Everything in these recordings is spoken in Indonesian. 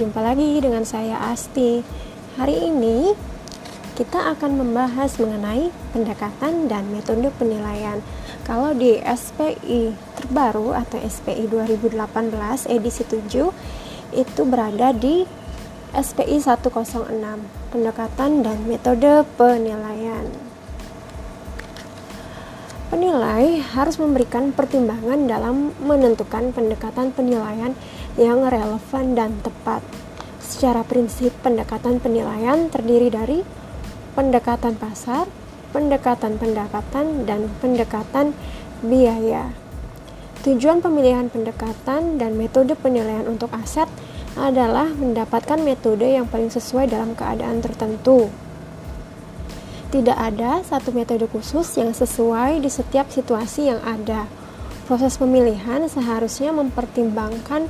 jumpa lagi dengan saya Asti. Hari ini kita akan membahas mengenai pendekatan dan metode penilaian. Kalau di SPI terbaru atau SPI 2018 edisi 7 itu berada di SPI 106, pendekatan dan metode penilaian. Penilai harus memberikan pertimbangan dalam menentukan pendekatan penilaian yang relevan dan tepat. Secara prinsip, pendekatan penilaian terdiri dari pendekatan pasar, pendekatan pendapatan, dan pendekatan biaya. Tujuan pemilihan pendekatan dan metode penilaian untuk aset adalah mendapatkan metode yang paling sesuai dalam keadaan tertentu. Tidak ada satu metode khusus yang sesuai di setiap situasi yang ada. Proses pemilihan seharusnya mempertimbangkan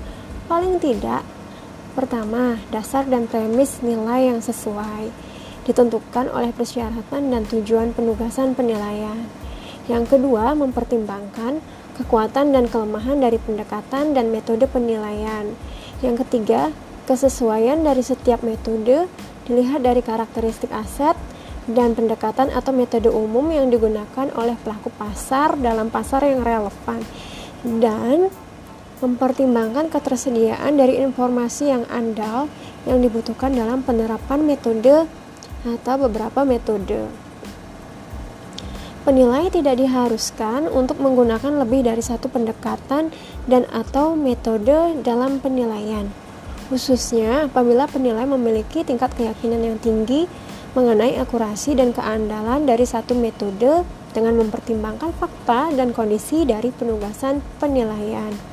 Paling tidak, pertama, dasar dan premis nilai yang sesuai ditentukan oleh persyaratan dan tujuan penugasan penilaian. Yang kedua, mempertimbangkan kekuatan dan kelemahan dari pendekatan dan metode penilaian. Yang ketiga, kesesuaian dari setiap metode dilihat dari karakteristik aset dan pendekatan atau metode umum yang digunakan oleh pelaku pasar dalam pasar yang relevan. Dan mempertimbangkan ketersediaan dari informasi yang andal yang dibutuhkan dalam penerapan metode atau beberapa metode. Penilai tidak diharuskan untuk menggunakan lebih dari satu pendekatan dan atau metode dalam penilaian, khususnya apabila penilai memiliki tingkat keyakinan yang tinggi mengenai akurasi dan keandalan dari satu metode dengan mempertimbangkan fakta dan kondisi dari penugasan penilaian.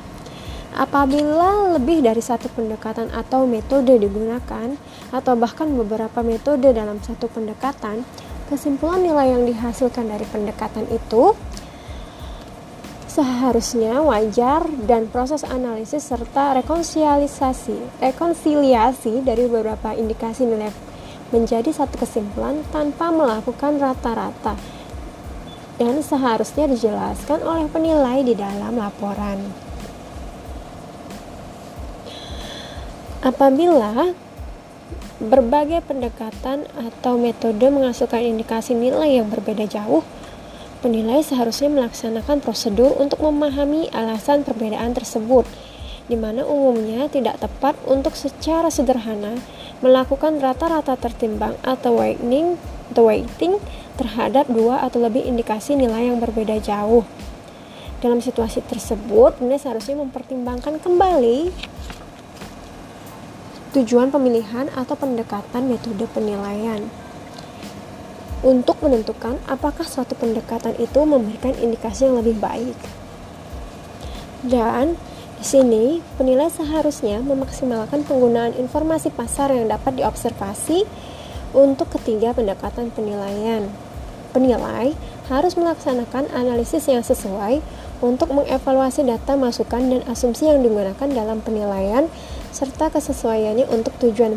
Apabila lebih dari satu pendekatan atau metode digunakan, atau bahkan beberapa metode dalam satu pendekatan, kesimpulan nilai yang dihasilkan dari pendekatan itu seharusnya wajar dan proses analisis serta rekonsiliasi rekonsiliasi dari beberapa indikasi nilai menjadi satu kesimpulan tanpa melakukan rata-rata dan seharusnya dijelaskan oleh penilai di dalam laporan. Apabila berbagai pendekatan atau metode menghasilkan indikasi nilai yang berbeda jauh, penilai seharusnya melaksanakan prosedur untuk memahami alasan perbedaan tersebut, di mana umumnya tidak tepat untuk secara sederhana melakukan rata-rata tertimbang atau weighting, atau weighting terhadap dua atau lebih indikasi nilai yang berbeda jauh. Dalam situasi tersebut, penilai seharusnya mempertimbangkan kembali tujuan pemilihan atau pendekatan metode penilaian untuk menentukan apakah suatu pendekatan itu memberikan indikasi yang lebih baik. Dan di sini, penilai seharusnya memaksimalkan penggunaan informasi pasar yang dapat diobservasi untuk ketiga pendekatan penilaian. Penilai harus melaksanakan analisis yang sesuai untuk mengevaluasi data masukan dan asumsi yang digunakan dalam penilaian serta kesesuaiannya untuk tujuan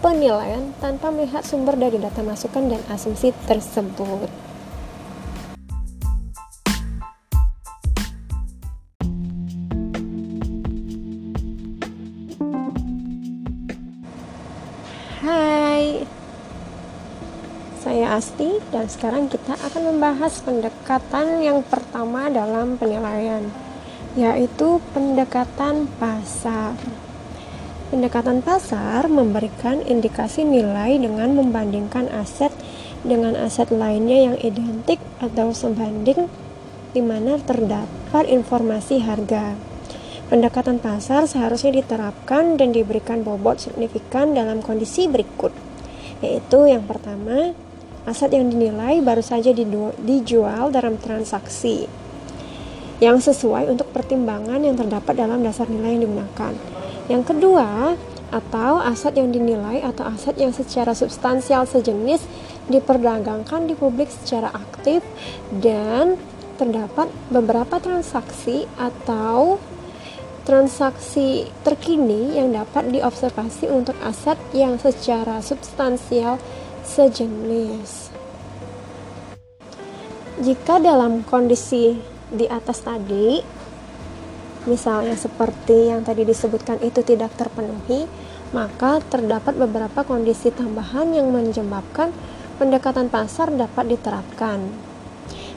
penilaian tanpa melihat sumber dari data masukan dan asumsi tersebut. Hai, saya Asti dan sekarang kita akan membahas pendekatan yang pertama dalam penilaian, yaitu pendekatan pasar. Pendekatan pasar memberikan indikasi nilai dengan membandingkan aset dengan aset lainnya yang identik atau sebanding di mana terdapat informasi harga. Pendekatan pasar seharusnya diterapkan dan diberikan bobot signifikan dalam kondisi berikut, yaitu yang pertama, aset yang dinilai baru saja dijual dalam transaksi yang sesuai untuk pertimbangan yang terdapat dalam dasar nilai yang digunakan. Yang kedua, atau aset yang dinilai atau aset yang secara substansial sejenis diperdagangkan di publik secara aktif dan terdapat beberapa transaksi atau transaksi terkini yang dapat diobservasi untuk aset yang secara substansial sejenis. Jika dalam kondisi di atas tadi misalnya seperti yang tadi disebutkan itu tidak terpenuhi, maka terdapat beberapa kondisi tambahan yang menyebabkan pendekatan pasar dapat diterapkan.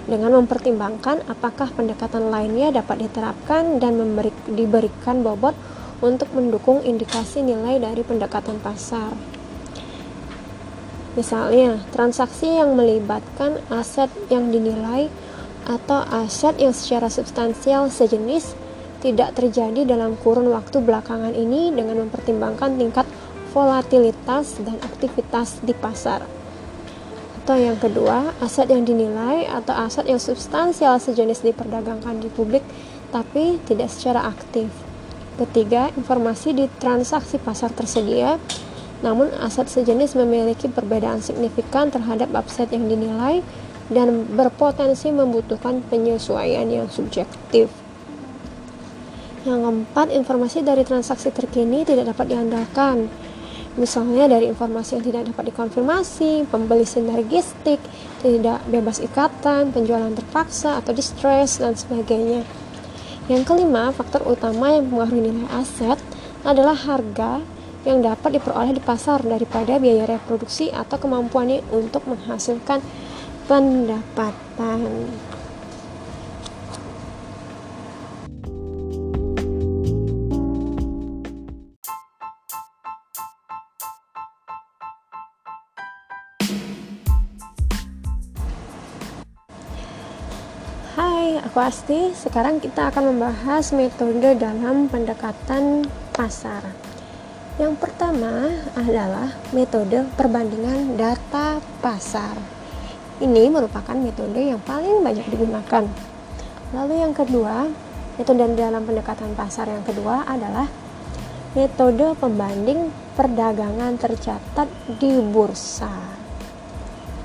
Dengan mempertimbangkan apakah pendekatan lainnya dapat diterapkan dan memberi, diberikan bobot untuk mendukung indikasi nilai dari pendekatan pasar. Misalnya, transaksi yang melibatkan aset yang dinilai atau aset yang secara substansial sejenis tidak terjadi dalam kurun waktu belakangan ini dengan mempertimbangkan tingkat volatilitas dan aktivitas di pasar. Atau yang kedua, aset yang dinilai atau aset yang substansial sejenis diperdagangkan di publik tapi tidak secara aktif. Ketiga, informasi di transaksi pasar tersedia, namun aset sejenis memiliki perbedaan signifikan terhadap aset yang dinilai dan berpotensi membutuhkan penyesuaian yang subjektif. Yang keempat, informasi dari transaksi terkini tidak dapat diandalkan. Misalnya dari informasi yang tidak dapat dikonfirmasi, pembeli sinergistik, tidak bebas ikatan, penjualan terpaksa atau distress, dan sebagainya. Yang kelima, faktor utama yang mempengaruhi nilai aset adalah harga yang dapat diperoleh di pasar daripada biaya reproduksi atau kemampuannya untuk menghasilkan pendapatan. Hai, aku Asti. Sekarang kita akan membahas metode dalam pendekatan pasar. Yang pertama adalah metode perbandingan data pasar. Ini merupakan metode yang paling banyak digunakan. Lalu yang kedua, metode dalam pendekatan pasar yang kedua adalah metode pembanding perdagangan tercatat di bursa.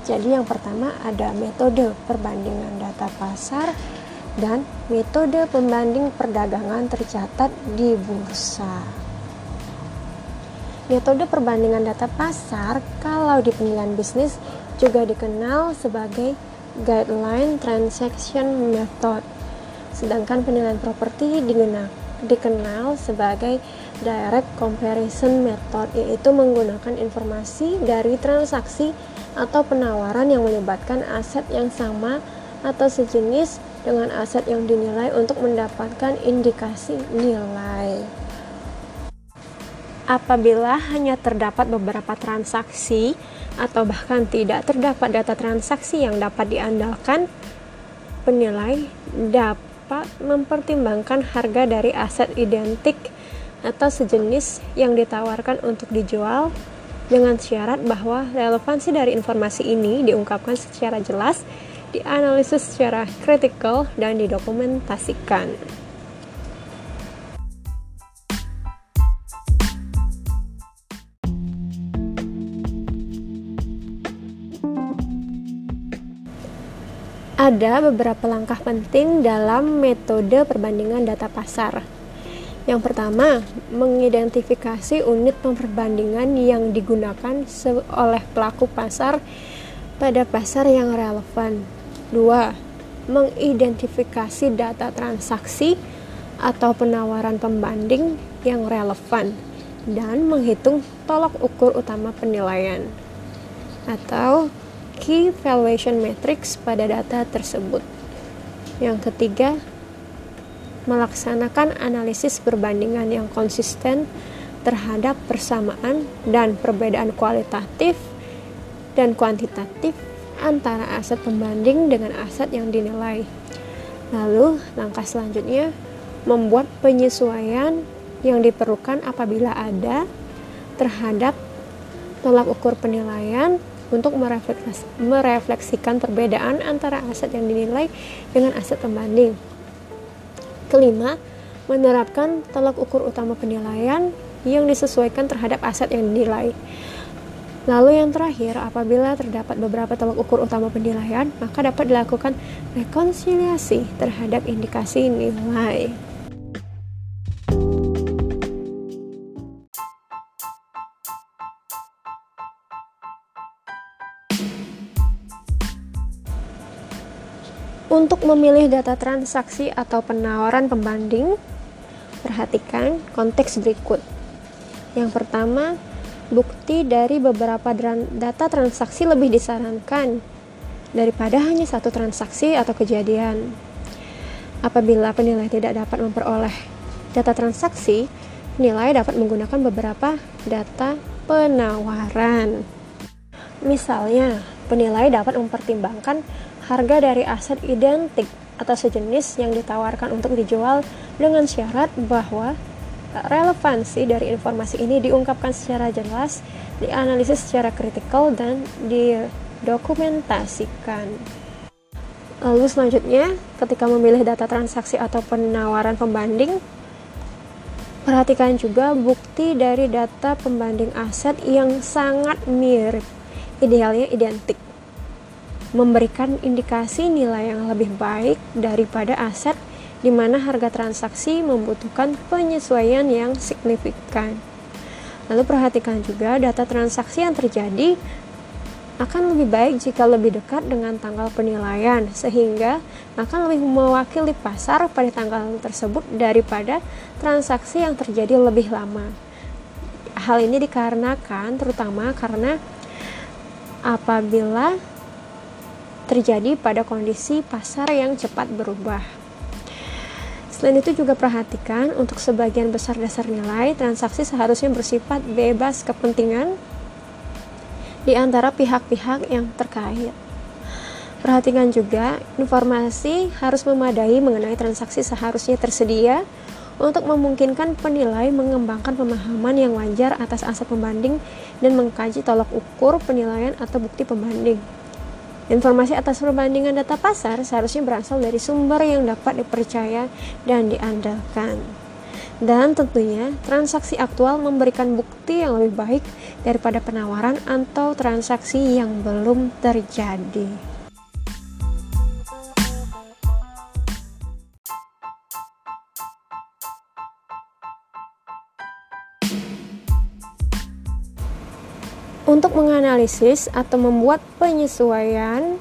Jadi yang pertama ada metode perbandingan data pasar dan metode pembanding perdagangan tercatat di bursa. Metode perbandingan data pasar kalau di penilaian bisnis juga dikenal sebagai guideline transaction method. Sedangkan penilaian properti dikenal sebagai direct comparison method yaitu menggunakan informasi dari transaksi atau penawaran yang melibatkan aset yang sama atau sejenis dengan aset yang dinilai untuk mendapatkan indikasi nilai. Apabila hanya terdapat beberapa transaksi atau bahkan tidak terdapat data transaksi yang dapat diandalkan, penilai dapat mempertimbangkan harga dari aset identik atau sejenis yang ditawarkan untuk dijual dengan syarat bahwa relevansi dari informasi ini diungkapkan secara jelas, dianalisis secara kritikal, dan didokumentasikan. Ada beberapa langkah penting dalam metode perbandingan data pasar. Yang pertama, mengidentifikasi unit perbandingan yang digunakan oleh pelaku pasar pada pasar yang relevan. Dua, mengidentifikasi data transaksi atau penawaran pembanding yang relevan dan menghitung tolak ukur utama penilaian atau key valuation matrix pada data tersebut. Yang ketiga, melaksanakan analisis perbandingan yang konsisten terhadap persamaan dan perbedaan kualitatif dan kuantitatif antara aset pembanding dengan aset yang dinilai. Lalu, langkah selanjutnya membuat penyesuaian yang diperlukan apabila ada terhadap tolak ukur penilaian untuk merefleksikan perbedaan antara aset yang dinilai dengan aset pembanding. Kelima, menerapkan tolak ukur utama penilaian yang disesuaikan terhadap aset yang dinilai. Lalu yang terakhir, apabila terdapat beberapa tolak ukur utama penilaian, maka dapat dilakukan rekonsiliasi terhadap indikasi nilai. Untuk memilih data transaksi atau penawaran pembanding, perhatikan konteks berikut. Yang pertama, bukti dari beberapa data transaksi lebih disarankan daripada hanya satu transaksi atau kejadian. Apabila penilai tidak dapat memperoleh data transaksi, penilai dapat menggunakan beberapa data penawaran. Misalnya, penilai dapat mempertimbangkan harga dari aset identik atau sejenis yang ditawarkan untuk dijual dengan syarat bahwa relevansi dari informasi ini diungkapkan secara jelas, dianalisis secara kritikal, dan didokumentasikan. Lalu selanjutnya, ketika memilih data transaksi atau penawaran pembanding, perhatikan juga bukti dari data pembanding aset yang sangat mirip, idealnya identik memberikan indikasi nilai yang lebih baik daripada aset di mana harga transaksi membutuhkan penyesuaian yang signifikan. Lalu perhatikan juga data transaksi yang terjadi akan lebih baik jika lebih dekat dengan tanggal penilaian sehingga akan lebih mewakili pasar pada tanggal tersebut daripada transaksi yang terjadi lebih lama. Hal ini dikarenakan terutama karena apabila terjadi pada kondisi pasar yang cepat berubah. Selain itu juga perhatikan untuk sebagian besar dasar nilai, transaksi seharusnya bersifat bebas kepentingan di antara pihak-pihak yang terkait. Perhatikan juga informasi harus memadai mengenai transaksi seharusnya tersedia untuk memungkinkan penilai mengembangkan pemahaman yang wajar atas aset pembanding dan mengkaji tolak ukur penilaian atau bukti pembanding. Informasi atas perbandingan data pasar seharusnya berasal dari sumber yang dapat dipercaya dan diandalkan. Dan tentunya, transaksi aktual memberikan bukti yang lebih baik daripada penawaran atau transaksi yang belum terjadi. Untuk menganalisis atau membuat penyesuaian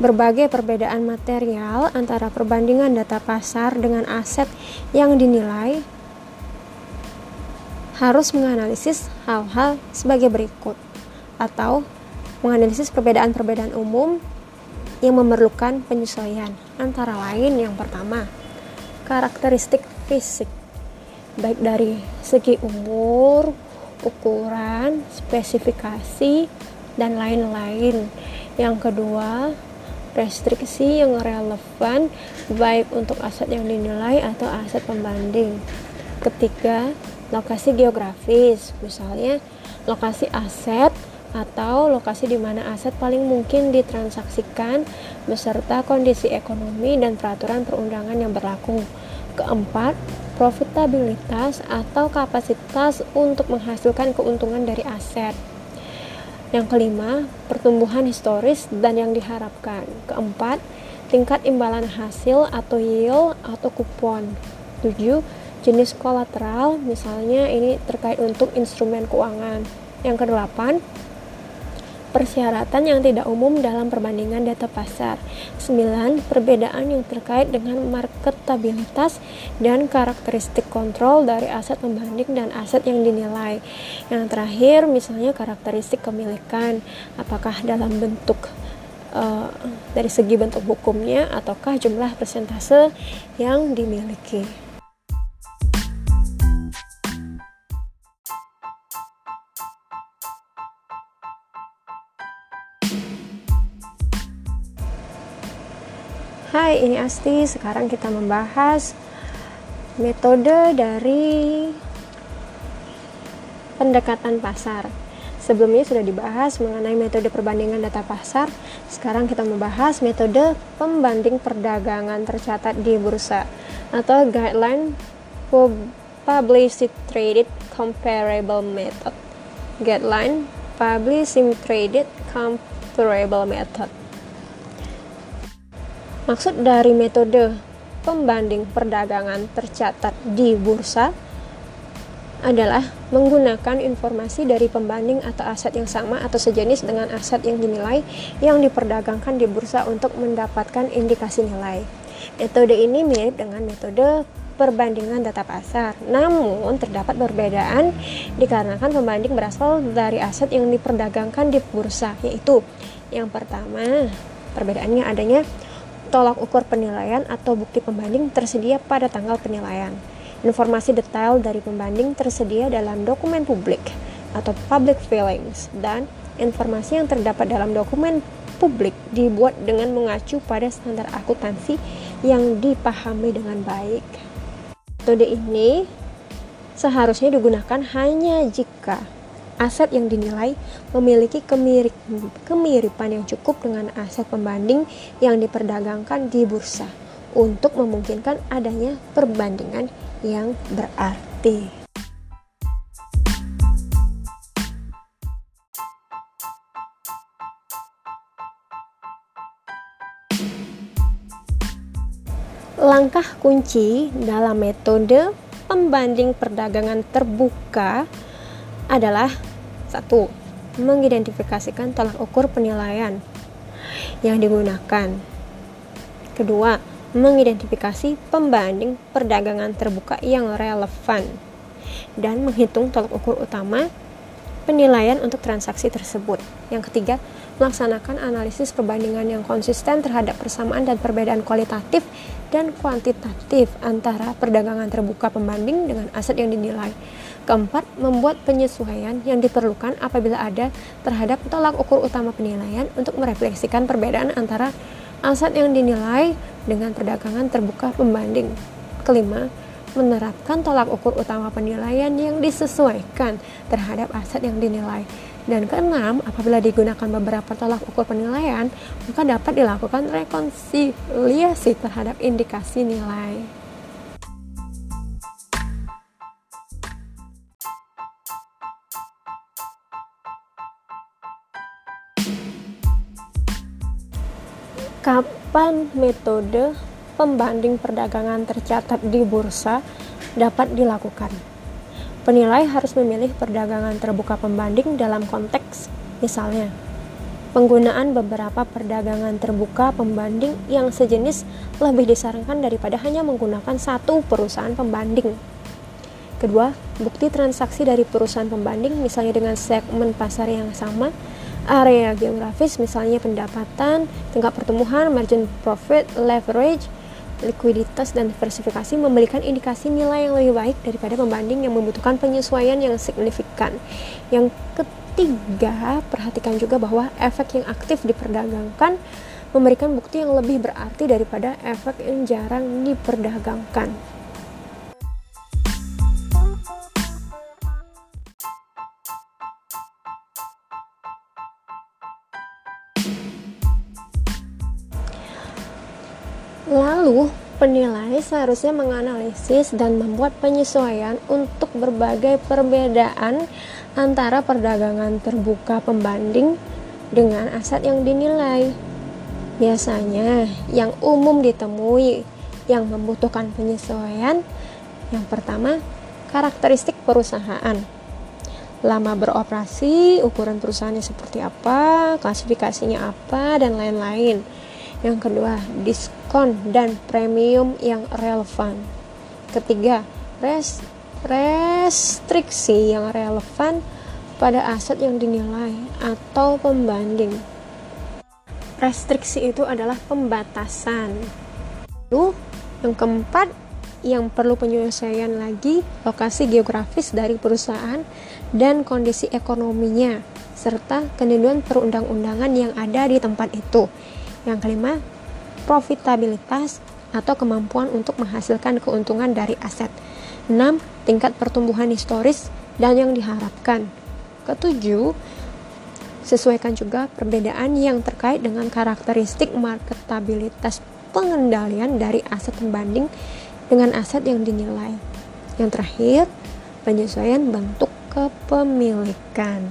berbagai perbedaan material antara perbandingan data pasar dengan aset yang dinilai harus menganalisis hal-hal sebagai berikut. Atau menganalisis perbedaan-perbedaan umum yang memerlukan penyesuaian antara lain yang pertama karakteristik fisik. Baik dari segi umur, ukuran, spesifikasi, dan lain-lain. Yang kedua, restriksi yang relevan baik untuk aset yang dinilai atau aset pembanding. Ketiga, lokasi geografis, misalnya lokasi aset atau lokasi di mana aset paling mungkin ditransaksikan beserta kondisi ekonomi dan peraturan perundangan yang berlaku. Keempat, profitabilitas atau kapasitas untuk menghasilkan keuntungan dari aset. Yang kelima, pertumbuhan historis dan yang diharapkan. Keempat, tingkat imbalan hasil atau yield atau kupon. Tujuh, jenis kolateral, misalnya ini terkait untuk instrumen keuangan. Yang kedelapan, persyaratan yang tidak umum dalam perbandingan data pasar. 9. Perbedaan yang terkait dengan marketabilitas dan karakteristik kontrol dari aset pembanding dan aset yang dinilai. Yang terakhir, misalnya karakteristik kemilikan, apakah dalam bentuk uh, dari segi bentuk hukumnya ataukah jumlah persentase yang dimiliki. Hai, ini Asti. Sekarang kita membahas metode dari pendekatan pasar. Sebelumnya sudah dibahas mengenai metode perbandingan data pasar. Sekarang kita membahas metode pembanding perdagangan tercatat di bursa atau guideline publicly traded comparable method. Guideline publicly traded comparable method Maksud dari metode pembanding perdagangan tercatat di bursa adalah menggunakan informasi dari pembanding atau aset yang sama atau sejenis dengan aset yang dinilai yang diperdagangkan di bursa untuk mendapatkan indikasi nilai. Metode ini mirip dengan metode perbandingan data pasar. Namun, terdapat perbedaan dikarenakan pembanding berasal dari aset yang diperdagangkan di bursa, yaitu yang pertama, perbedaannya adanya tolak ukur penilaian atau bukti pembanding tersedia pada tanggal penilaian. Informasi detail dari pembanding tersedia dalam dokumen publik atau public filings dan informasi yang terdapat dalam dokumen publik dibuat dengan mengacu pada standar akuntansi yang dipahami dengan baik. Metode ini seharusnya digunakan hanya jika aset yang dinilai memiliki kemirip, kemiripan yang cukup dengan aset pembanding yang diperdagangkan di bursa untuk memungkinkan adanya perbandingan yang berarti. Langkah kunci dalam metode pembanding perdagangan terbuka adalah satu mengidentifikasikan tolak ukur penilaian yang digunakan. Kedua, mengidentifikasi pembanding perdagangan terbuka yang relevan dan menghitung tolak ukur utama penilaian untuk transaksi tersebut. Yang ketiga, melaksanakan analisis perbandingan yang konsisten terhadap persamaan dan perbedaan kualitatif dan kuantitatif antara perdagangan terbuka pembanding dengan aset yang dinilai. Keempat, membuat penyesuaian yang diperlukan apabila ada terhadap tolak ukur utama penilaian untuk merefleksikan perbedaan antara aset yang dinilai dengan perdagangan terbuka pembanding. Kelima, menerapkan tolak ukur utama penilaian yang disesuaikan terhadap aset yang dinilai. Dan keenam, apabila digunakan beberapa tolak ukur penilaian, maka dapat dilakukan rekonsiliasi terhadap indikasi nilai. Kapan metode pembanding perdagangan tercatat di bursa dapat dilakukan? Penilai harus memilih perdagangan terbuka pembanding dalam konteks misalnya penggunaan beberapa perdagangan terbuka pembanding yang sejenis lebih disarankan daripada hanya menggunakan satu perusahaan pembanding. Kedua, bukti transaksi dari perusahaan pembanding misalnya dengan segmen pasar yang sama area geografis misalnya pendapatan, tingkat pertumbuhan, margin profit, leverage, likuiditas dan diversifikasi memberikan indikasi nilai yang lebih baik daripada pembanding yang membutuhkan penyesuaian yang signifikan. Yang ketiga, perhatikan juga bahwa efek yang aktif diperdagangkan memberikan bukti yang lebih berarti daripada efek yang jarang diperdagangkan. Lalu, penilai seharusnya menganalisis dan membuat penyesuaian untuk berbagai perbedaan antara perdagangan terbuka pembanding dengan aset yang dinilai. Biasanya, yang umum ditemui yang membutuhkan penyesuaian yang pertama, karakteristik perusahaan. Lama beroperasi, ukuran perusahaannya seperti apa, klasifikasinya apa, dan lain-lain yang kedua, diskon dan premium yang relevan. Ketiga, res restriksi yang relevan pada aset yang dinilai atau pembanding. Restriksi itu adalah pembatasan. Lalu, yang keempat, yang perlu penyelesaian lagi lokasi geografis dari perusahaan dan kondisi ekonominya serta ketentuan perundang-undangan yang ada di tempat itu. Yang kelima, profitabilitas atau kemampuan untuk menghasilkan keuntungan dari aset. 6. Tingkat pertumbuhan historis dan yang diharapkan. Ketujuh, sesuaikan juga perbedaan yang terkait dengan karakteristik marketabilitas pengendalian dari aset pembanding dengan aset yang dinilai. Yang terakhir, penyesuaian bentuk kepemilikan.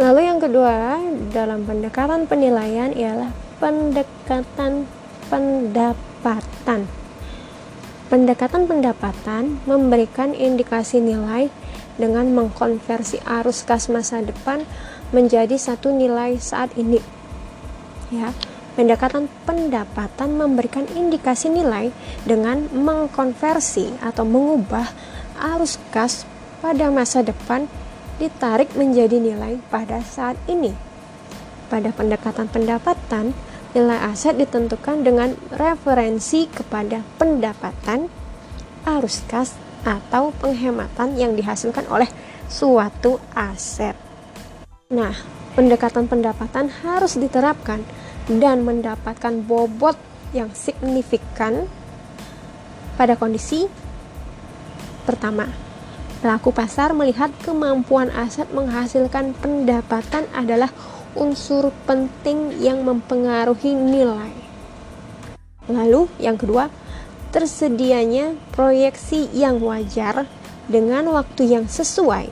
Lalu yang kedua dalam pendekatan penilaian ialah pendekatan pendapatan. Pendekatan pendapatan memberikan indikasi nilai dengan mengkonversi arus kas masa depan menjadi satu nilai saat ini. Ya, pendekatan pendapatan memberikan indikasi nilai dengan mengkonversi atau mengubah arus kas pada masa depan ditarik menjadi nilai pada saat ini. Pada pendekatan pendapatan, Nilai aset ditentukan dengan referensi kepada pendapatan, arus kas, atau penghematan yang dihasilkan oleh suatu aset. Nah, pendekatan pendapatan harus diterapkan dan mendapatkan bobot yang signifikan pada kondisi pertama. Pelaku pasar melihat kemampuan aset menghasilkan pendapatan adalah unsur penting yang mempengaruhi nilai. Lalu, yang kedua, tersedianya proyeksi yang wajar dengan waktu yang sesuai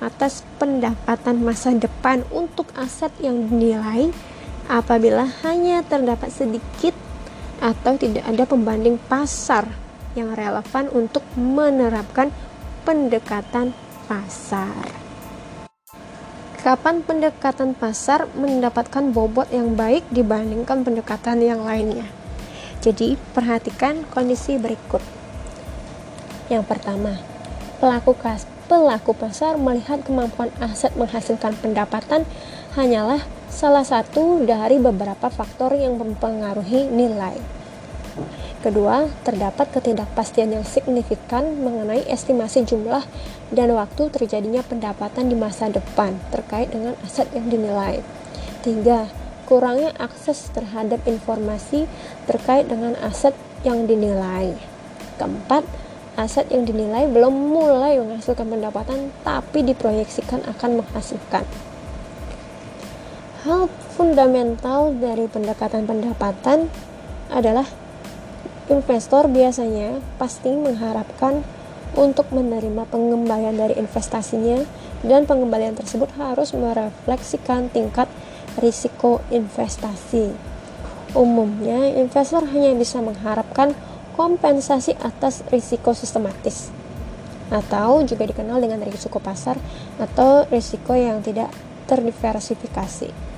atas pendapatan masa depan untuk aset yang dinilai apabila hanya terdapat sedikit atau tidak ada pembanding pasar yang relevan untuk menerapkan pendekatan pasar. Kapan pendekatan pasar mendapatkan bobot yang baik dibandingkan pendekatan yang lainnya? Jadi, perhatikan kondisi berikut. Yang pertama, pelaku kas pelaku pasar melihat kemampuan aset menghasilkan pendapatan hanyalah salah satu dari beberapa faktor yang mempengaruhi nilai. Kedua, terdapat ketidakpastian yang signifikan mengenai estimasi jumlah dan waktu terjadinya pendapatan di masa depan terkait dengan aset yang dinilai. Tiga, kurangnya akses terhadap informasi terkait dengan aset yang dinilai. Keempat, aset yang dinilai belum mulai menghasilkan pendapatan tapi diproyeksikan akan menghasilkan. Hal fundamental dari pendekatan pendapatan adalah Investor biasanya pasti mengharapkan untuk menerima pengembalian dari investasinya dan pengembalian tersebut harus merefleksikan tingkat risiko investasi. Umumnya, investor hanya bisa mengharapkan kompensasi atas risiko sistematis atau juga dikenal dengan risiko pasar atau risiko yang tidak terdiversifikasi.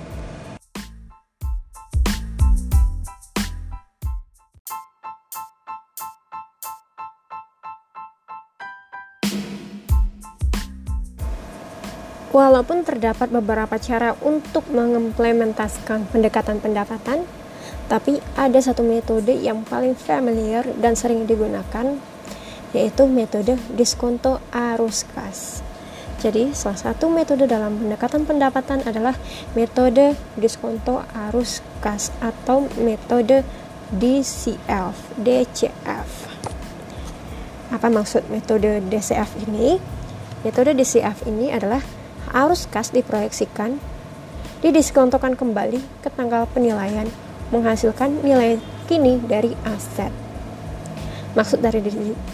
Walaupun terdapat beberapa cara untuk mengimplementasikan pendekatan pendapatan, tapi ada satu metode yang paling familiar dan sering digunakan, yaitu metode diskonto arus kas. Jadi, salah satu metode dalam pendekatan pendapatan adalah metode diskonto arus kas atau metode DCF, DCF. Apa maksud metode DCF ini? Metode DCF ini adalah arus kas diproyeksikan didiskontokan kembali ke tanggal penilaian menghasilkan nilai kini dari aset. Maksud dari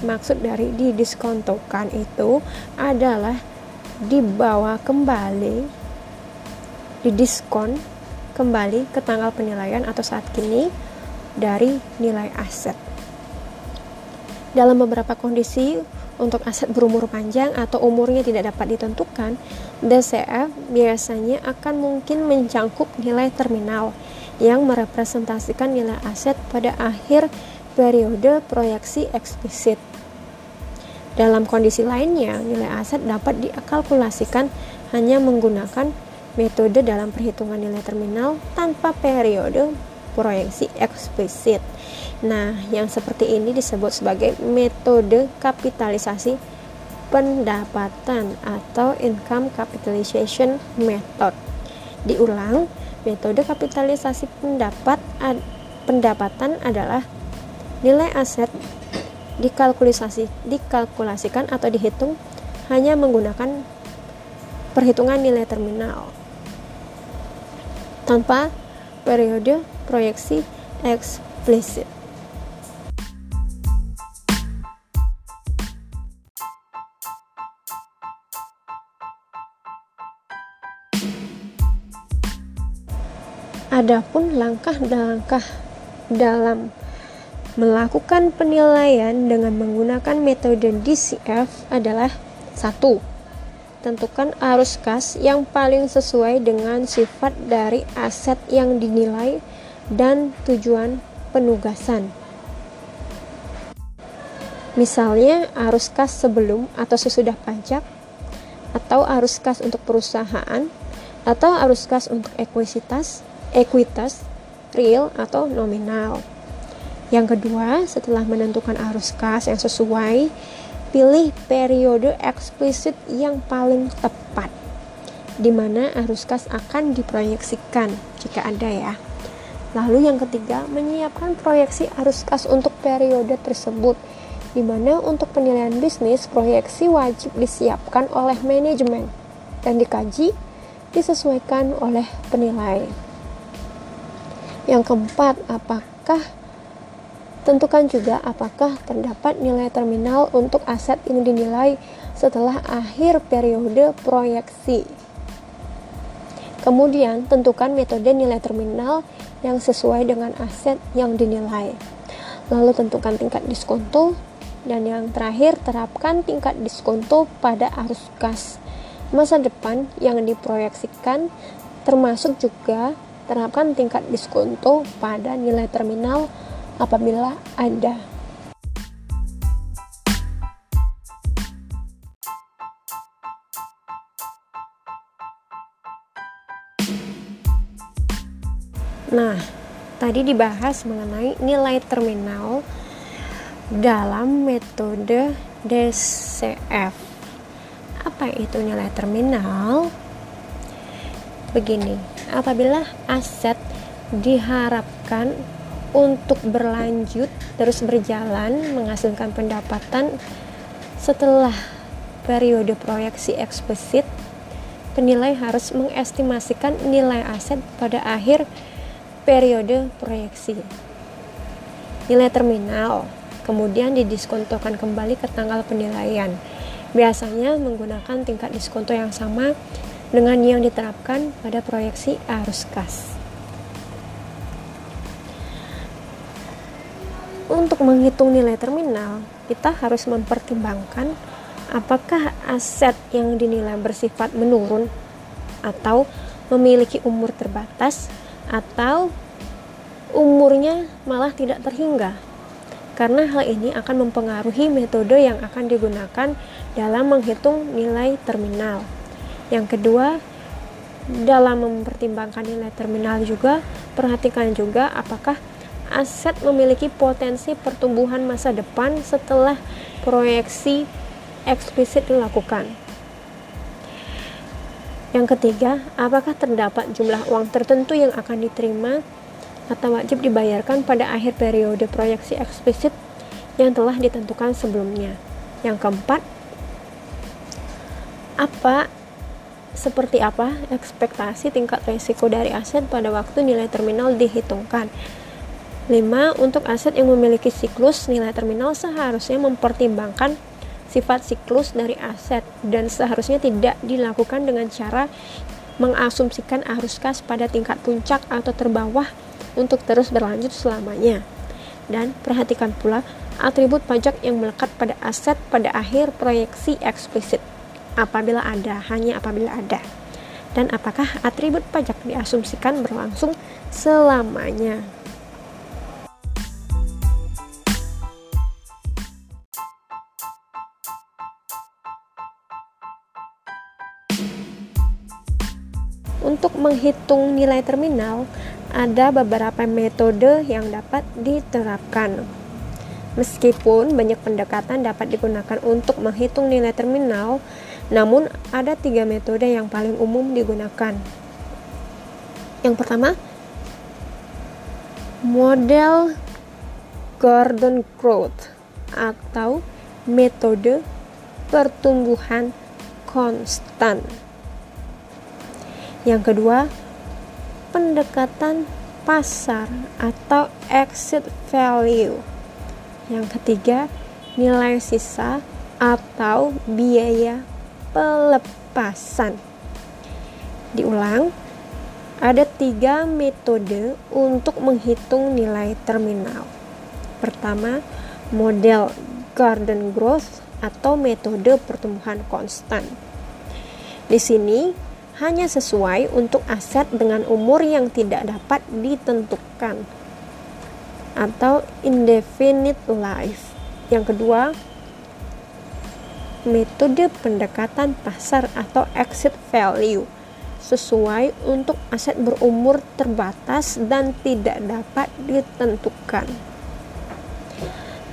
maksud dari didiskontokan itu adalah dibawa kembali didiskon kembali ke tanggal penilaian atau saat kini dari nilai aset. Dalam beberapa kondisi untuk aset berumur panjang atau umurnya tidak dapat ditentukan, DCF biasanya akan mungkin mencangkup nilai terminal yang merepresentasikan nilai aset pada akhir periode proyeksi eksplisit. Dalam kondisi lainnya, nilai aset dapat dikalkulasikan hanya menggunakan metode dalam perhitungan nilai terminal tanpa periode proyeksi eksplisit. Nah, yang seperti ini disebut sebagai metode kapitalisasi pendapatan atau income capitalization method. Diulang, metode kapitalisasi pendapat ad, pendapatan adalah nilai aset dikalkulisasi dikalkulasikan atau dihitung hanya menggunakan perhitungan nilai terminal tanpa periode proyeksi eksplisit. Adapun langkah-langkah dalam melakukan penilaian dengan menggunakan metode DCF adalah satu, tentukan arus kas yang paling sesuai dengan sifat dari aset yang dinilai dan tujuan penugasan. Misalnya arus kas sebelum atau sesudah pajak, atau arus kas untuk perusahaan, atau arus kas untuk ekuitas, ekuitas, real atau nominal. Yang kedua, setelah menentukan arus kas yang sesuai, pilih periode eksplisit yang paling tepat di mana arus kas akan diproyeksikan jika ada ya. Lalu yang ketiga, menyiapkan proyeksi arus kas untuk periode tersebut di mana untuk penilaian bisnis proyeksi wajib disiapkan oleh manajemen dan dikaji disesuaikan oleh penilai. Yang keempat, apakah Tentukan juga apakah terdapat nilai terminal untuk aset yang dinilai setelah akhir periode proyeksi. Kemudian, tentukan metode nilai terminal yang sesuai dengan aset yang dinilai. Lalu tentukan tingkat diskonto dan yang terakhir terapkan tingkat diskonto pada arus kas masa depan yang diproyeksikan termasuk juga terapkan tingkat diskonto pada nilai terminal apabila ada. Nah, tadi dibahas mengenai nilai terminal dalam metode DCF. Apa itu nilai terminal? Begini, apabila aset diharapkan untuk berlanjut terus berjalan menghasilkan pendapatan setelah periode proyeksi eksplisit penilai harus mengestimasikan nilai aset pada akhir periode proyeksi. Nilai terminal kemudian didiskontokan kembali ke tanggal penilaian. Biasanya menggunakan tingkat diskonto yang sama dengan yang diterapkan pada proyeksi arus kas untuk menghitung nilai terminal, kita harus mempertimbangkan apakah aset yang dinilai bersifat menurun atau memiliki umur terbatas atau umurnya malah tidak terhingga. Karena hal ini akan mempengaruhi metode yang akan digunakan dalam menghitung nilai terminal. Yang kedua, dalam mempertimbangkan nilai terminal juga, perhatikan juga apakah aset memiliki potensi pertumbuhan masa depan setelah proyeksi eksplisit dilakukan. Yang ketiga, apakah terdapat jumlah uang tertentu yang akan diterima atau wajib dibayarkan pada akhir periode proyeksi eksplisit yang telah ditentukan sebelumnya. Yang keempat, apa seperti apa ekspektasi tingkat risiko dari aset pada waktu nilai terminal dihitungkan 5. Untuk aset yang memiliki siklus, nilai terminal seharusnya mempertimbangkan sifat siklus dari aset dan seharusnya tidak dilakukan dengan cara mengasumsikan arus kas pada tingkat puncak atau terbawah untuk terus berlanjut selamanya. Dan perhatikan pula atribut pajak yang melekat pada aset pada akhir proyeksi eksplisit apabila ada, hanya apabila ada. Dan apakah atribut pajak diasumsikan berlangsung selamanya. Untuk menghitung nilai terminal, ada beberapa metode yang dapat diterapkan. Meskipun banyak pendekatan dapat digunakan untuk menghitung nilai terminal, namun ada tiga metode yang paling umum digunakan. Yang pertama, model Gordon Growth atau metode pertumbuhan konstan. Yang kedua, pendekatan pasar atau exit value. Yang ketiga, nilai sisa atau biaya pelepasan. Diulang, ada tiga metode untuk menghitung nilai terminal. Pertama, model garden growth atau metode pertumbuhan konstan. Di sini hanya sesuai untuk aset dengan umur yang tidak dapat ditentukan atau indefinite life. Yang kedua, metode pendekatan pasar atau exit value sesuai untuk aset berumur terbatas dan tidak dapat ditentukan.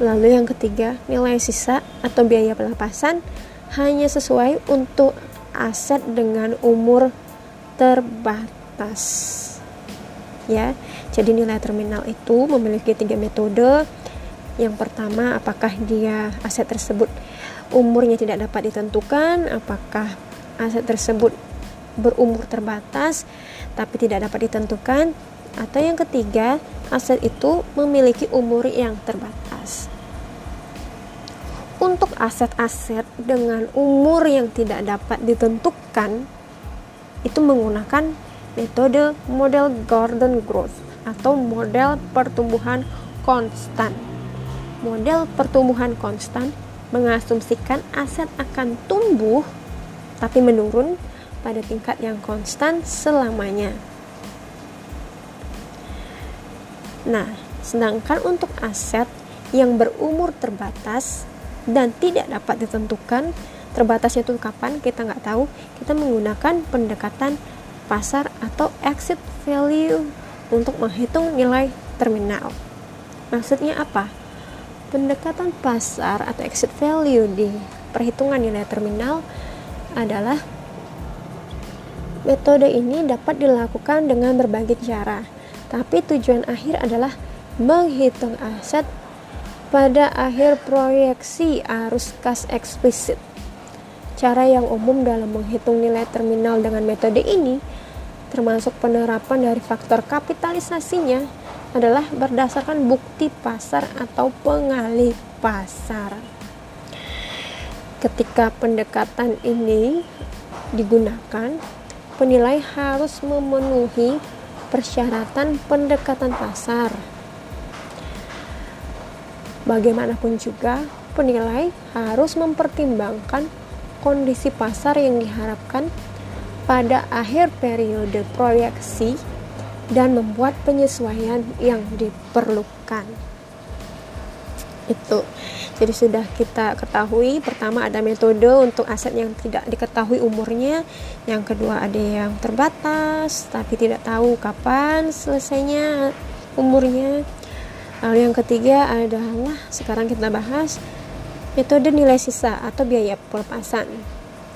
Lalu yang ketiga, nilai sisa atau biaya pelepasan hanya sesuai untuk aset dengan umur terbatas. Ya, jadi nilai terminal itu memiliki tiga metode. Yang pertama, apakah dia aset tersebut umurnya tidak dapat ditentukan, apakah aset tersebut berumur terbatas tapi tidak dapat ditentukan, atau yang ketiga, aset itu memiliki umur yang terbatas. Untuk aset-aset dengan umur yang tidak dapat ditentukan, itu menggunakan metode model garden growth atau model pertumbuhan konstan. Model pertumbuhan konstan mengasumsikan aset akan tumbuh tapi menurun pada tingkat yang konstan selamanya. Nah, sedangkan untuk aset yang berumur terbatas dan tidak dapat ditentukan terbatasnya itu kapan kita nggak tahu. Kita menggunakan pendekatan pasar atau exit value untuk menghitung nilai terminal. Maksudnya apa? Pendekatan pasar atau exit value di perhitungan nilai terminal adalah metode ini dapat dilakukan dengan berbagai cara. Tapi tujuan akhir adalah menghitung aset pada akhir proyeksi arus kas eksplisit. Cara yang umum dalam menghitung nilai terminal dengan metode ini, termasuk penerapan dari faktor kapitalisasinya, adalah berdasarkan bukti pasar atau pengalih pasar. Ketika pendekatan ini digunakan, penilai harus memenuhi persyaratan pendekatan pasar Bagaimanapun juga, penilai harus mempertimbangkan kondisi pasar yang diharapkan pada akhir periode proyeksi dan membuat penyesuaian yang diperlukan. Itu. Jadi sudah kita ketahui pertama ada metode untuk aset yang tidak diketahui umurnya, yang kedua ada yang terbatas tapi tidak tahu kapan selesainya umurnya Lalu yang ketiga adalah sekarang kita bahas metode nilai sisa atau biaya pelepasan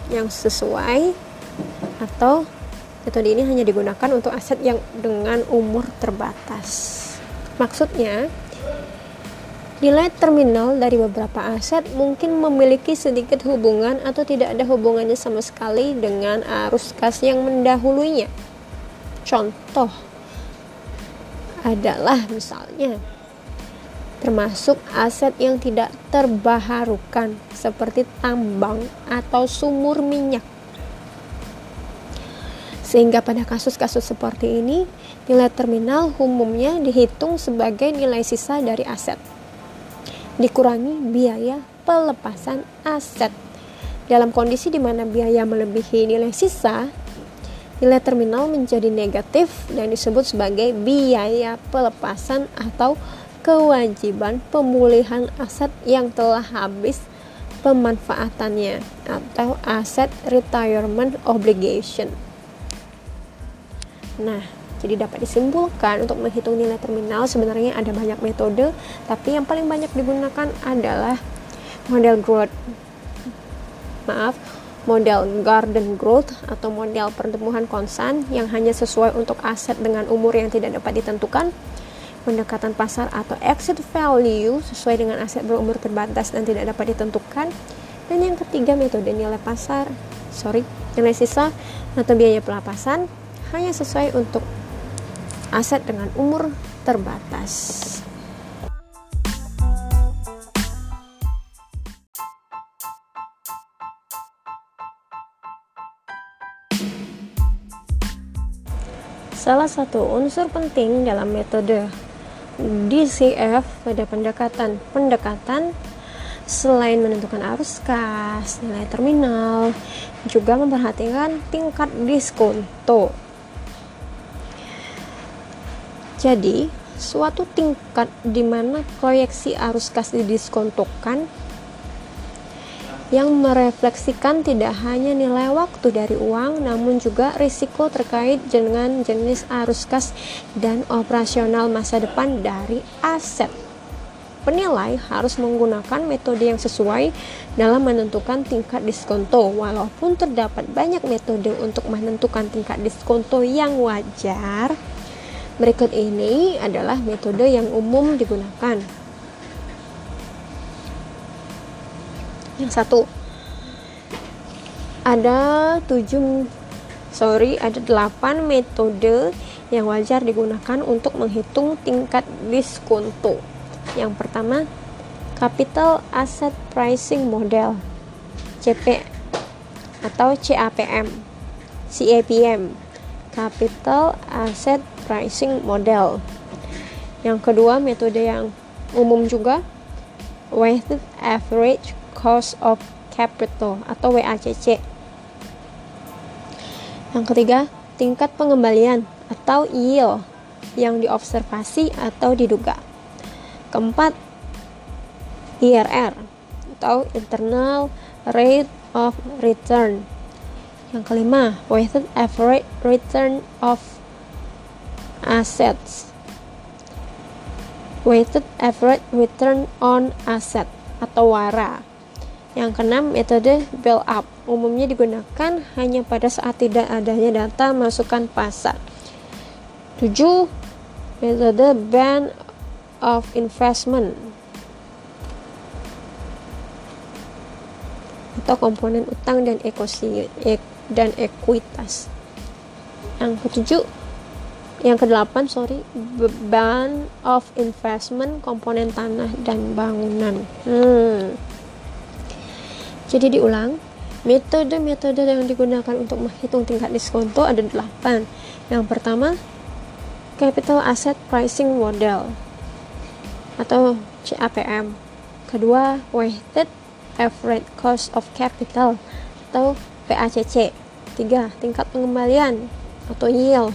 yang sesuai atau metode ini hanya digunakan untuk aset yang dengan umur terbatas. Maksudnya, nilai terminal dari beberapa aset mungkin memiliki sedikit hubungan atau tidak ada hubungannya sama sekali dengan arus kas yang mendahulunya. Contoh adalah misalnya termasuk aset yang tidak terbaharukan seperti tambang atau sumur minyak. Sehingga pada kasus-kasus seperti ini, nilai terminal umumnya dihitung sebagai nilai sisa dari aset. Dikurangi biaya pelepasan aset. Dalam kondisi di mana biaya melebihi nilai sisa, nilai terminal menjadi negatif dan disebut sebagai biaya pelepasan atau kewajiban pemulihan aset yang telah habis pemanfaatannya atau aset retirement obligation. Nah, jadi dapat disimpulkan untuk menghitung nilai terminal sebenarnya ada banyak metode, tapi yang paling banyak digunakan adalah model growth. Maaf, model garden growth atau model pertumbuhan konstan yang hanya sesuai untuk aset dengan umur yang tidak dapat ditentukan pendekatan pasar atau exit value sesuai dengan aset berumur terbatas dan tidak dapat ditentukan. Dan yang ketiga metode nilai pasar, sorry, nilai sisa atau biaya pelapasan hanya sesuai untuk aset dengan umur terbatas. Salah satu unsur penting dalam metode DCF pada pendekatan pendekatan selain menentukan arus kas, nilai terminal, juga memperhatikan tingkat diskonto. Jadi, suatu tingkat di mana proyeksi arus kas didiskontokan yang merefleksikan tidak hanya nilai waktu dari uang, namun juga risiko terkait dengan jenis arus kas dan operasional masa depan dari aset. Penilai harus menggunakan metode yang sesuai dalam menentukan tingkat diskonto, walaupun terdapat banyak metode untuk menentukan tingkat diskonto yang wajar. Berikut ini adalah metode yang umum digunakan. Yang satu. Ada tujuh sorry ada delapan metode yang wajar digunakan untuk menghitung tingkat diskonto. Yang pertama capital asset pricing model CP atau CAPM CAPM capital asset pricing model. Yang kedua metode yang umum juga weighted average cost of capital atau WACC. Yang ketiga, tingkat pengembalian atau yield yang diobservasi atau diduga. Keempat, IRR atau internal rate of return. Yang kelima, weighted average return of assets. Weighted average return on asset atau WARA. Yang keenam, metode build up umumnya digunakan hanya pada saat tidak adanya data masukan pasar. 7. Metode band of investment atau komponen utang dan ekosi dan ekuitas. Yang ketujuh, yang kedelapan sorry, band of investment komponen tanah dan bangunan. Hmm. Jadi diulang, metode-metode yang digunakan untuk menghitung tingkat diskonto ada delapan. Yang pertama, Capital Asset Pricing Model atau CAPM. Kedua, Weighted Average Cost of Capital atau PACC. Tiga, tingkat pengembalian atau yield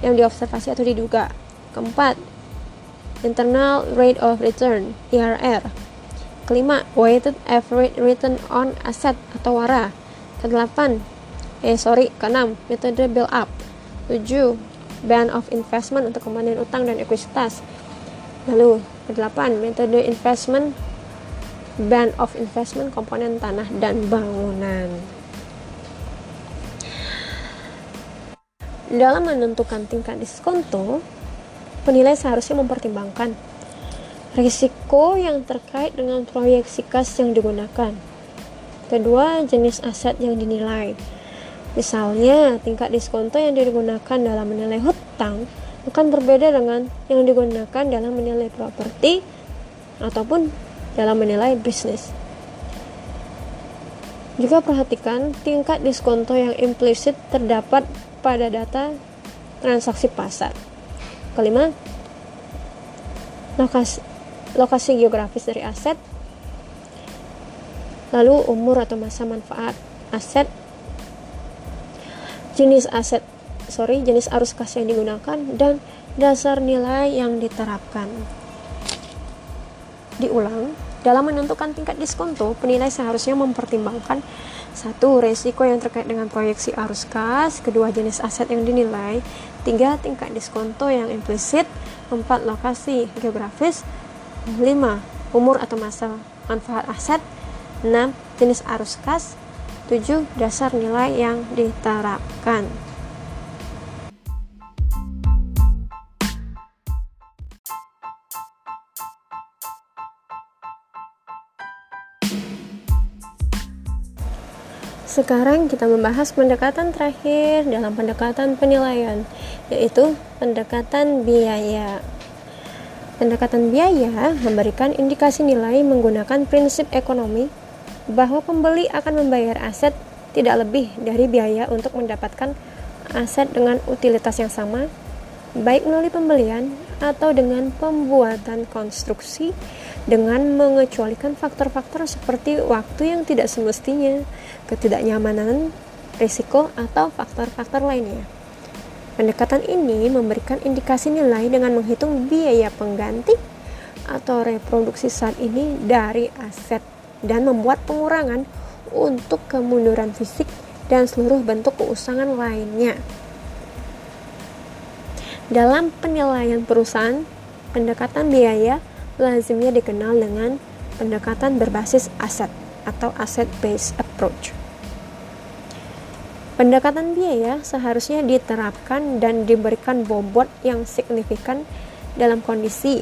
yang diobservasi atau diduga. Keempat, Internal Rate of Return (IRR). Kelima, weighted average return on asset atau WARA. Kedelapan, eh sorry, keenam, metode build up. Tujuh, band of investment untuk komponen utang dan ekuitas. Lalu, kedelapan, metode investment band of investment komponen tanah dan bangunan. Dalam menentukan tingkat diskonto, penilai seharusnya mempertimbangkan risiko yang terkait dengan proyeksi kas yang digunakan. Kedua, jenis aset yang dinilai. Misalnya, tingkat diskonto yang digunakan dalam menilai hutang akan berbeda dengan yang digunakan dalam menilai properti ataupun dalam menilai bisnis. Juga perhatikan tingkat diskonto yang implisit terdapat pada data transaksi pasar. Kelima, lokasi, lokasi geografis dari aset, lalu umur atau masa manfaat aset, jenis aset, sorry, jenis arus kas yang digunakan, dan dasar nilai yang diterapkan. Diulang, dalam menentukan tingkat diskonto, penilai seharusnya mempertimbangkan satu, resiko yang terkait dengan proyeksi arus kas, kedua, jenis aset yang dinilai, tiga, tingkat diskonto yang implisit, empat, lokasi geografis, 5. Umur atau masa manfaat aset 6. Jenis arus kas 7. Dasar nilai yang diterapkan Sekarang kita membahas pendekatan terakhir dalam pendekatan penilaian, yaitu pendekatan biaya. Pendekatan biaya memberikan indikasi nilai menggunakan prinsip ekonomi bahwa pembeli akan membayar aset tidak lebih dari biaya untuk mendapatkan aset dengan utilitas yang sama, baik melalui pembelian atau dengan pembuatan konstruksi dengan mengecualikan faktor-faktor seperti waktu yang tidak semestinya, ketidaknyamanan, risiko, atau faktor-faktor lainnya. Pendekatan ini memberikan indikasi nilai dengan menghitung biaya pengganti atau reproduksi saat ini dari aset dan membuat pengurangan untuk kemunduran fisik dan seluruh bentuk keusangan lainnya. Dalam penilaian perusahaan, pendekatan biaya lazimnya dikenal dengan pendekatan berbasis aset atau asset-based approach. Pendekatan biaya seharusnya diterapkan dan diberikan bobot yang signifikan dalam kondisi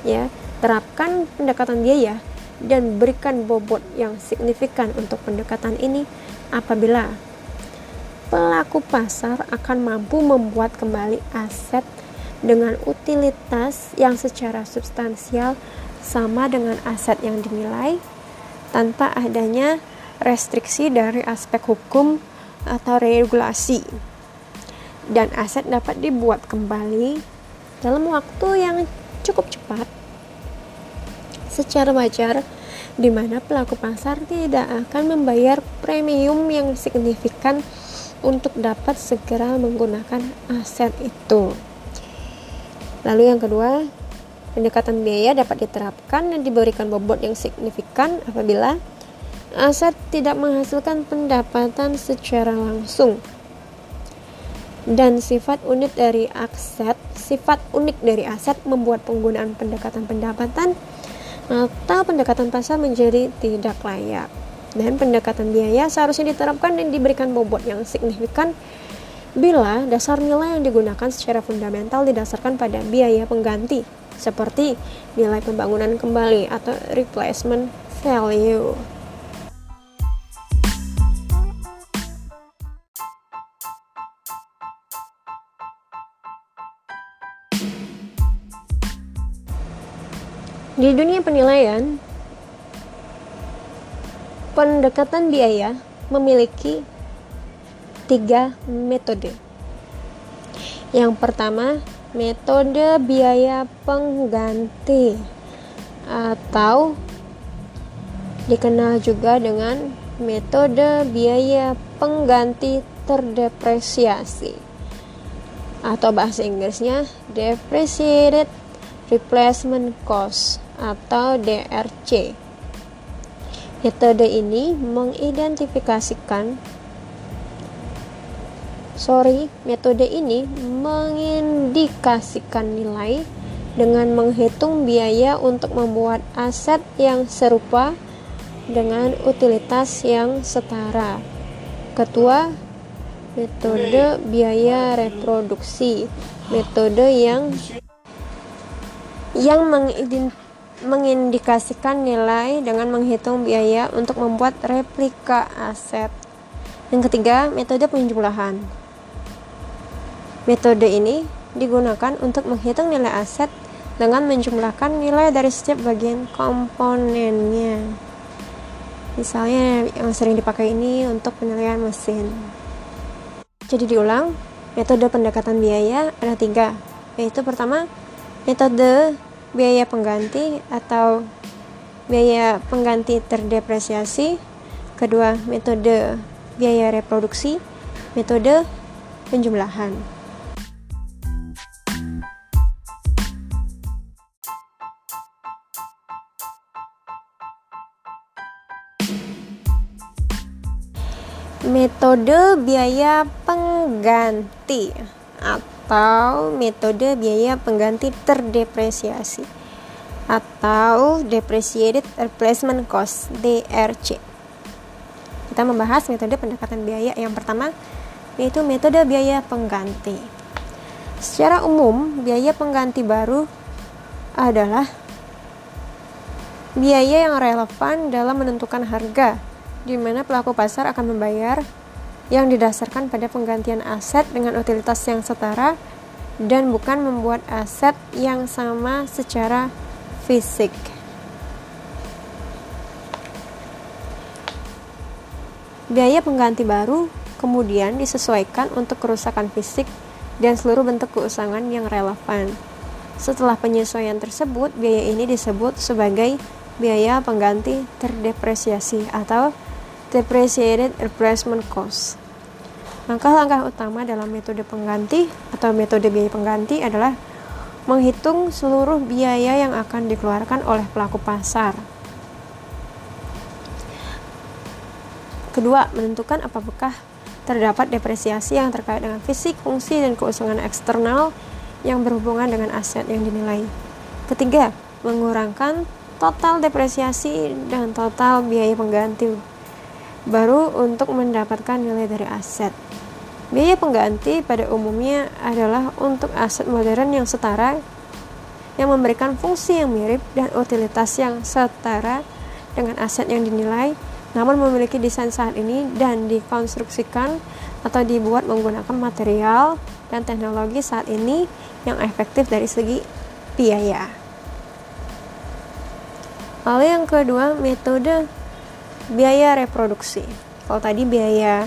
ya, terapkan pendekatan biaya dan berikan bobot yang signifikan untuk pendekatan ini apabila pelaku pasar akan mampu membuat kembali aset dengan utilitas yang secara substansial sama dengan aset yang dinilai tanpa adanya restriksi dari aspek hukum atau regulasi dan aset dapat dibuat kembali dalam waktu yang cukup cepat secara wajar di mana pelaku pasar tidak akan membayar premium yang signifikan untuk dapat segera menggunakan aset itu. Lalu yang kedua, pendekatan biaya dapat diterapkan dan diberikan bobot yang signifikan apabila aset tidak menghasilkan pendapatan secara langsung. Dan sifat unik dari aset, sifat unik dari aset membuat penggunaan pendekatan pendapatan atau pendekatan pasar menjadi tidak layak dan pendekatan biaya seharusnya diterapkan dan diberikan bobot yang signifikan bila dasar nilai yang digunakan secara fundamental didasarkan pada biaya pengganti seperti nilai pembangunan kembali atau replacement value. Di dunia penilaian, Pendekatan biaya memiliki tiga metode. Yang pertama, metode biaya pengganti atau dikenal juga dengan metode biaya pengganti terdepresiasi atau bahasa Inggrisnya depreciated replacement cost atau DRC. Metode ini mengidentifikasikan sorry, metode ini mengindikasikan nilai dengan menghitung biaya untuk membuat aset yang serupa dengan utilitas yang setara. Ketua metode biaya reproduksi, metode yang yang mengidentifikasi mengindikasikan nilai dengan menghitung biaya untuk membuat replika aset. Yang ketiga, metode penjumlahan. Metode ini digunakan untuk menghitung nilai aset dengan menjumlahkan nilai dari setiap bagian komponennya. Misalnya yang sering dipakai ini untuk penilaian mesin. Jadi diulang, metode pendekatan biaya ada tiga, yaitu pertama metode biaya pengganti atau biaya pengganti terdepresiasi. Kedua metode biaya reproduksi. Metode penjumlahan. Metode biaya pengganti metode biaya pengganti terdepresiasi atau depreciated replacement cost DRC. Kita membahas metode pendekatan biaya yang pertama yaitu metode biaya pengganti. Secara umum, biaya pengganti baru adalah biaya yang relevan dalam menentukan harga di mana pelaku pasar akan membayar yang didasarkan pada penggantian aset dengan utilitas yang setara dan bukan membuat aset yang sama secara fisik. Biaya pengganti baru kemudian disesuaikan untuk kerusakan fisik dan seluruh bentuk keusangan yang relevan. Setelah penyesuaian tersebut, biaya ini disebut sebagai biaya pengganti terdepresiasi atau depreciated replacement cost. Langkah-langkah utama dalam metode pengganti atau metode biaya pengganti adalah menghitung seluruh biaya yang akan dikeluarkan oleh pelaku pasar. Kedua, menentukan apakah terdapat depresiasi yang terkait dengan fisik, fungsi, dan keusangan eksternal yang berhubungan dengan aset yang dinilai. Ketiga, mengurangkan total depresiasi dan total biaya pengganti baru untuk mendapatkan nilai dari aset. Biaya pengganti pada umumnya adalah untuk aset modern yang setara yang memberikan fungsi yang mirip dan utilitas yang setara dengan aset yang dinilai namun memiliki desain saat ini dan dikonstruksikan atau dibuat menggunakan material dan teknologi saat ini yang efektif dari segi biaya. Lalu yang kedua, metode biaya reproduksi. Kalau tadi biaya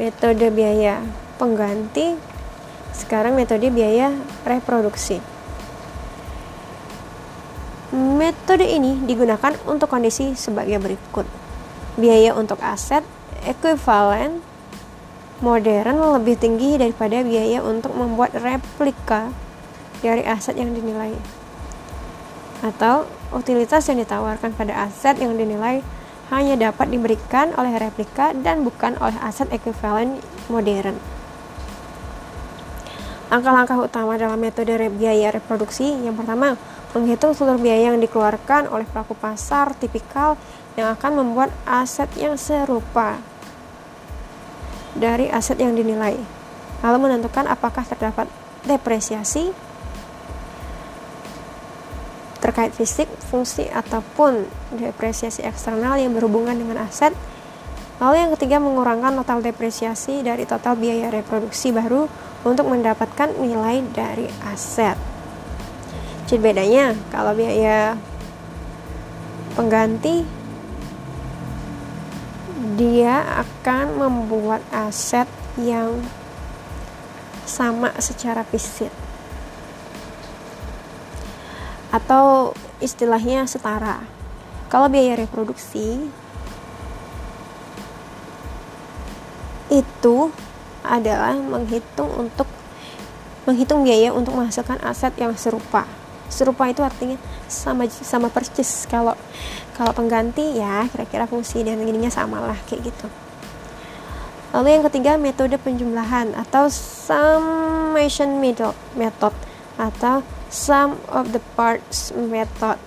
metode biaya pengganti, sekarang metode biaya reproduksi. Metode ini digunakan untuk kondisi sebagai berikut. Biaya untuk aset ekuivalen modern lebih tinggi daripada biaya untuk membuat replika dari aset yang dinilai atau utilitas yang ditawarkan pada aset yang dinilai hanya dapat diberikan oleh replika dan bukan oleh aset ekuivalen modern. Langkah-langkah utama dalam metode biaya reproduksi yang pertama, menghitung seluruh biaya yang dikeluarkan oleh pelaku pasar tipikal yang akan membuat aset yang serupa dari aset yang dinilai, lalu menentukan apakah terdapat depresiasi terkait fisik, fungsi, ataupun depresiasi eksternal yang berhubungan dengan aset. Lalu yang ketiga mengurangkan total depresiasi dari total biaya reproduksi baru untuk mendapatkan nilai dari aset. Jadi bedanya kalau biaya pengganti dia akan membuat aset yang sama secara fisik atau istilahnya setara. Kalau biaya reproduksi itu adalah menghitung untuk menghitung biaya untuk menghasilkan aset yang serupa. Serupa itu artinya sama sama persis kalau kalau pengganti ya kira-kira fungsi dan ininya sama lah kayak gitu lalu yang ketiga metode penjumlahan atau summation method atau sum of the parts method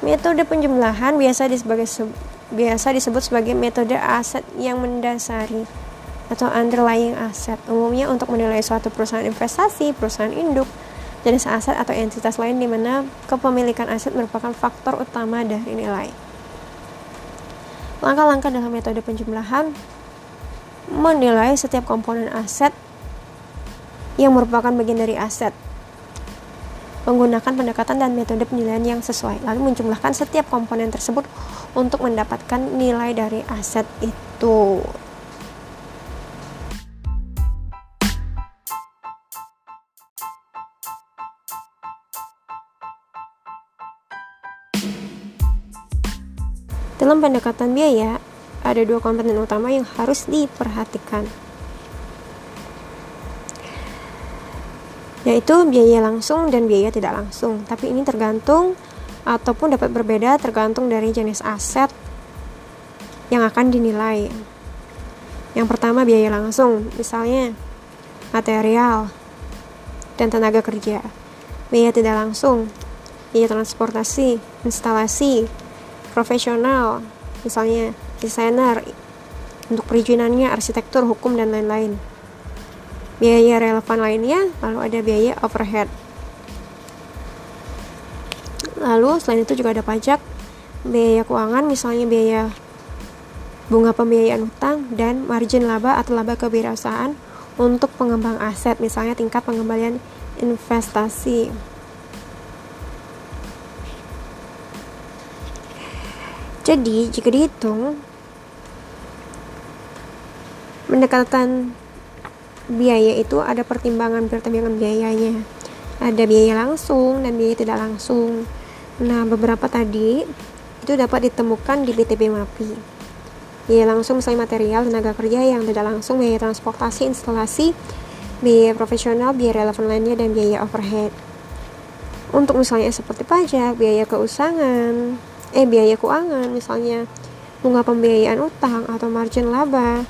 metode penjumlahan biasa disebut biasa disebut sebagai metode aset yang mendasari atau underlying aset umumnya untuk menilai suatu perusahaan investasi, perusahaan induk, jenis aset atau entitas lain di mana kepemilikan aset merupakan faktor utama dari nilai. Langkah-langkah dalam metode penjumlahan menilai setiap komponen aset yang merupakan bagian dari aset. Menggunakan pendekatan dan metode penilaian yang sesuai lalu menjumlahkan setiap komponen tersebut untuk mendapatkan nilai dari aset itu. Dalam pendekatan biaya, ada dua komponen utama yang harus diperhatikan, yaitu biaya langsung dan biaya tidak langsung. Tapi ini tergantung ataupun dapat berbeda tergantung dari jenis aset yang akan dinilai. Yang pertama biaya langsung, misalnya material dan tenaga kerja. Biaya tidak langsung, biaya transportasi, instalasi, profesional, misalnya desainer, untuk perizinannya, arsitektur, hukum, dan lain-lain. Biaya relevan lainnya, lalu ada biaya overhead. Lalu selain itu juga ada pajak, biaya keuangan, misalnya biaya bunga pembiayaan utang, dan margin laba atau laba kewirausahaan untuk pengembang aset, misalnya tingkat pengembalian investasi. Jadi, jika dihitung, pendekatan biaya itu ada pertimbangan-pertimbangan biayanya. Ada biaya langsung dan biaya tidak langsung. Nah, beberapa tadi itu dapat ditemukan di BTP MAPI. Biaya langsung misalnya material, tenaga kerja yang tidak langsung, biaya transportasi, instalasi, biaya profesional, biaya relevan lainnya, dan biaya overhead. Untuk misalnya seperti pajak, biaya keuangan, eh biaya keuangan misalnya bunga pembiayaan utang atau margin laba,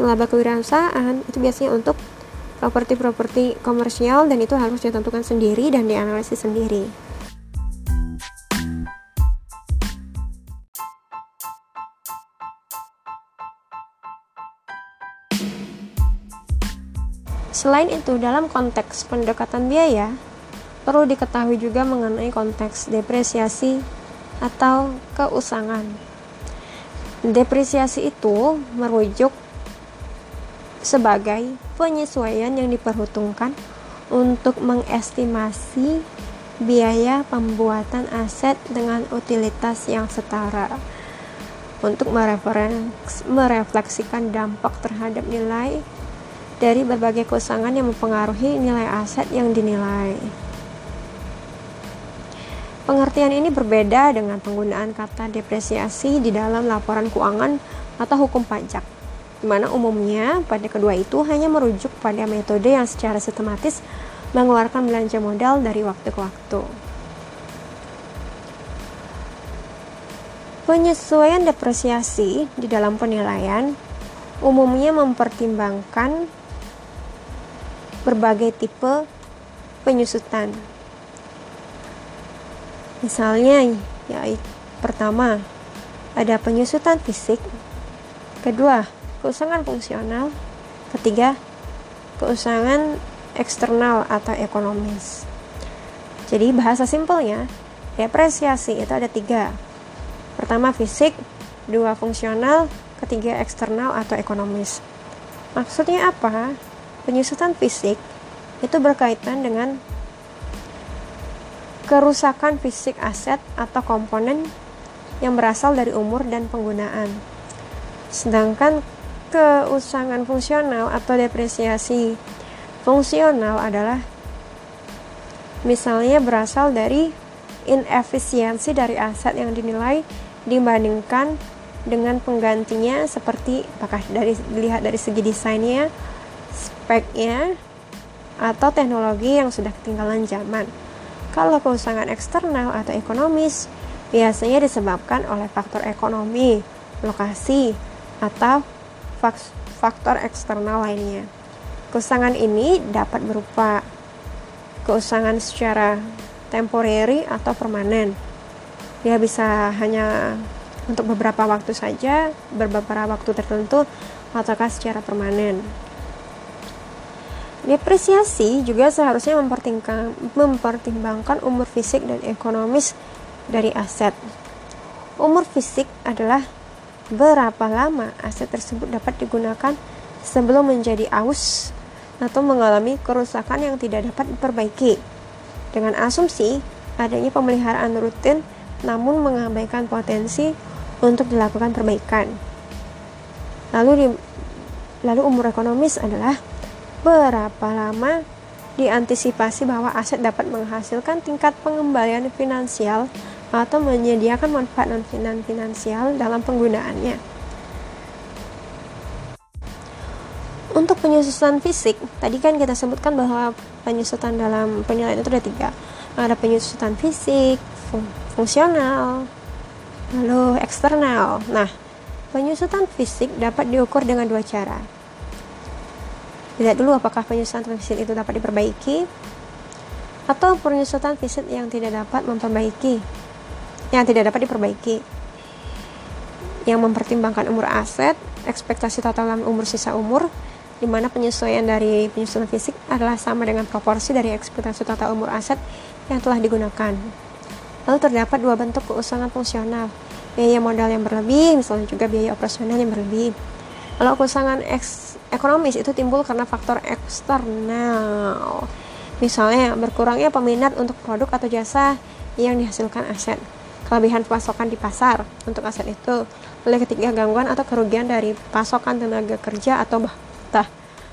laba kewirausahaan itu biasanya untuk properti-properti komersial dan itu harus ditentukan sendiri dan dianalisis sendiri. Selain itu, dalam konteks pendekatan biaya, perlu diketahui juga mengenai konteks depresiasi atau keusangan. Depresiasi itu merujuk sebagai penyesuaian yang diperhitungkan untuk mengestimasi biaya pembuatan aset dengan utilitas yang setara untuk merefleksikan dampak terhadap nilai dari berbagai keusangan yang mempengaruhi nilai aset yang dinilai. Pengertian ini berbeda dengan penggunaan kata depresiasi di dalam laporan keuangan atau hukum pajak, di mana umumnya pada kedua itu hanya merujuk pada metode yang secara sistematis mengeluarkan belanja modal dari waktu ke waktu. Penyesuaian depresiasi di dalam penilaian umumnya mempertimbangkan berbagai tipe penyusutan Misalnya, ya pertama, ada penyusutan fisik, kedua, keusangan fungsional, ketiga, keusangan eksternal atau ekonomis. Jadi bahasa simpelnya, depresiasi itu ada tiga. Pertama fisik, dua fungsional, ketiga eksternal atau ekonomis. Maksudnya apa? Penyusutan fisik itu berkaitan dengan kerusakan fisik aset atau komponen yang berasal dari umur dan penggunaan. Sedangkan keusangan fungsional atau depresiasi fungsional adalah misalnya berasal dari inefisiensi dari aset yang dinilai dibandingkan dengan penggantinya seperti apakah dari dilihat dari segi desainnya, speknya, atau teknologi yang sudah ketinggalan zaman. Kalau keusangan eksternal atau ekonomis biasanya disebabkan oleh faktor ekonomi, lokasi, atau faktor eksternal lainnya. Keusangan ini dapat berupa keusangan secara temporary atau permanen. Dia bisa hanya untuk beberapa waktu saja, beberapa waktu tertentu, ataukah secara permanen. Depresiasi juga seharusnya mempertimbangkan umur fisik dan ekonomis dari aset. Umur fisik adalah berapa lama aset tersebut dapat digunakan sebelum menjadi aus atau mengalami kerusakan yang tidak dapat diperbaiki. Dengan asumsi adanya pemeliharaan rutin namun mengabaikan potensi untuk dilakukan perbaikan. Lalu di, lalu umur ekonomis adalah berapa lama diantisipasi bahwa aset dapat menghasilkan tingkat pengembalian finansial atau menyediakan manfaat non finansial dalam penggunaannya. Untuk penyusutan fisik, tadi kan kita sebutkan bahwa penyusutan dalam penilaian itu ada tiga. Ada penyusutan fisik, fung fungsional, lalu eksternal. Nah, penyusutan fisik dapat diukur dengan dua cara Lihat dulu apakah penyusutan fisik itu dapat diperbaiki atau penyusutan fisik yang tidak dapat memperbaiki, yang tidak dapat diperbaiki, yang mempertimbangkan umur aset, ekspektasi total umur sisa umur, di mana penyesuaian dari penyusutan fisik adalah sama dengan proporsi dari ekspektasi total umur aset yang telah digunakan. Lalu terdapat dua bentuk keusangan fungsional, biaya modal yang berlebih, misalnya juga biaya operasional yang berlebih. Kalau keusangan ekonomis itu timbul karena faktor eksternal. Misalnya, berkurangnya peminat untuk produk atau jasa yang dihasilkan aset. Kelebihan pasokan di pasar untuk aset itu. Oleh ketiga, gangguan atau kerugian dari pasokan tenaga kerja atau bah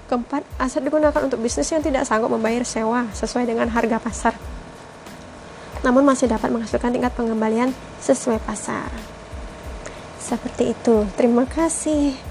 Keempat, aset digunakan untuk bisnis yang tidak sanggup membayar sewa sesuai dengan harga pasar, namun masih dapat menghasilkan tingkat pengembalian sesuai pasar. Seperti itu. Terima kasih.